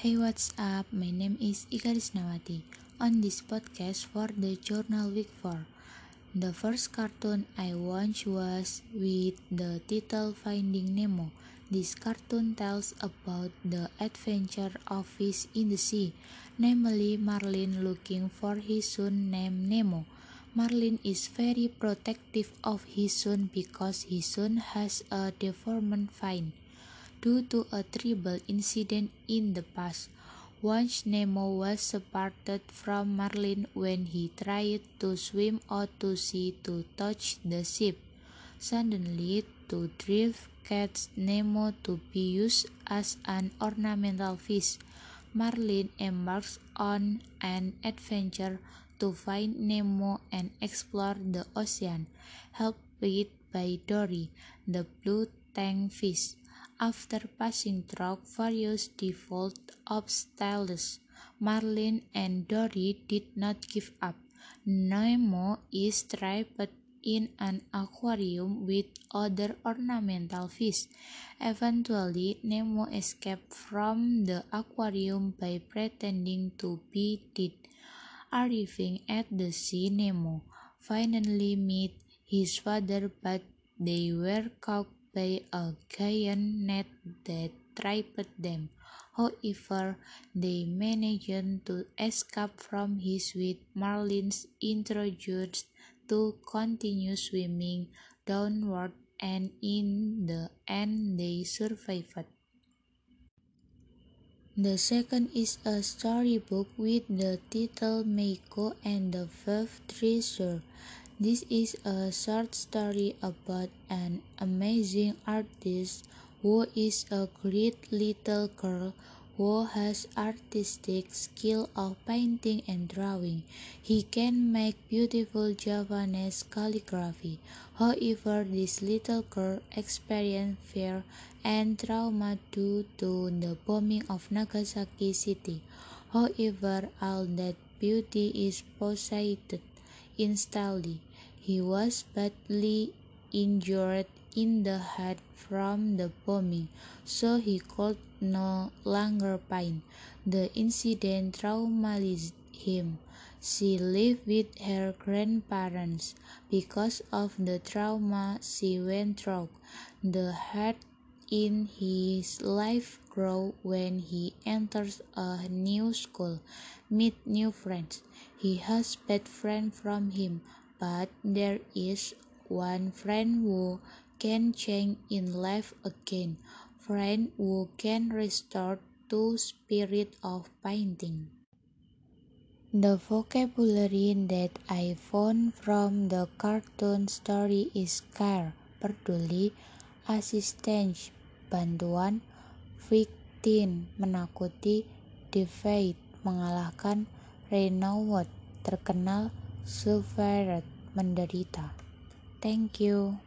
Hey, what's up? My name is Ika Risnawati. On this podcast for the Journal Week 4, the first cartoon I watched was with the title Finding Nemo. This cartoon tells about the adventure of fish in the sea, namely Marlin looking for his son named Nemo. Marlin is very protective of his son because his son has a deformed fin due to a terrible incident in the past. Once Nemo was separated from Marlin when he tried to swim out to sea to touch the ship. Suddenly, to drift catch Nemo to be used as an ornamental fish. Marlin embarks on an adventure to find Nemo and explore the ocean, helped by Dory, the blue tang fish. After passing through various difficult obstacles, Marlin and Dory did not give up. Nemo is trapped in an aquarium with other ornamental fish. Eventually, Nemo escaped from the aquarium by pretending to be dead. Arriving at the sea, Nemo finally met his father, but they were caught by a giant net that trapped them. However, they managed to escape from his with Marlins introduced to continue swimming downward and in the end they survived. The second is a storybook with the title Meiko and the Fifth Treasure. This is a short story about an amazing artist who is a great little girl who has artistic skill of painting and drawing. He can make beautiful Japanese calligraphy. However, this little girl experienced fear and trauma due to the bombing of Nagasaki City. However, all that beauty is possessed instantly. He was badly injured in the head from the bombing, so he could no longer paint. The incident traumatized him. She lived with her grandparents. Because of the trauma she went through, the hurt in his life grows when he enters a new school, meet new friends. He has bad friends from him, but there is one friend who can change in life again, friend who can restore to spirit of painting. The vocabulary that I found from the cartoon story is care, peduli, assistance, bantuan, victim, menakuti, defeat, mengalahkan, renowned, terkenal, suffered, menderita. Thank you.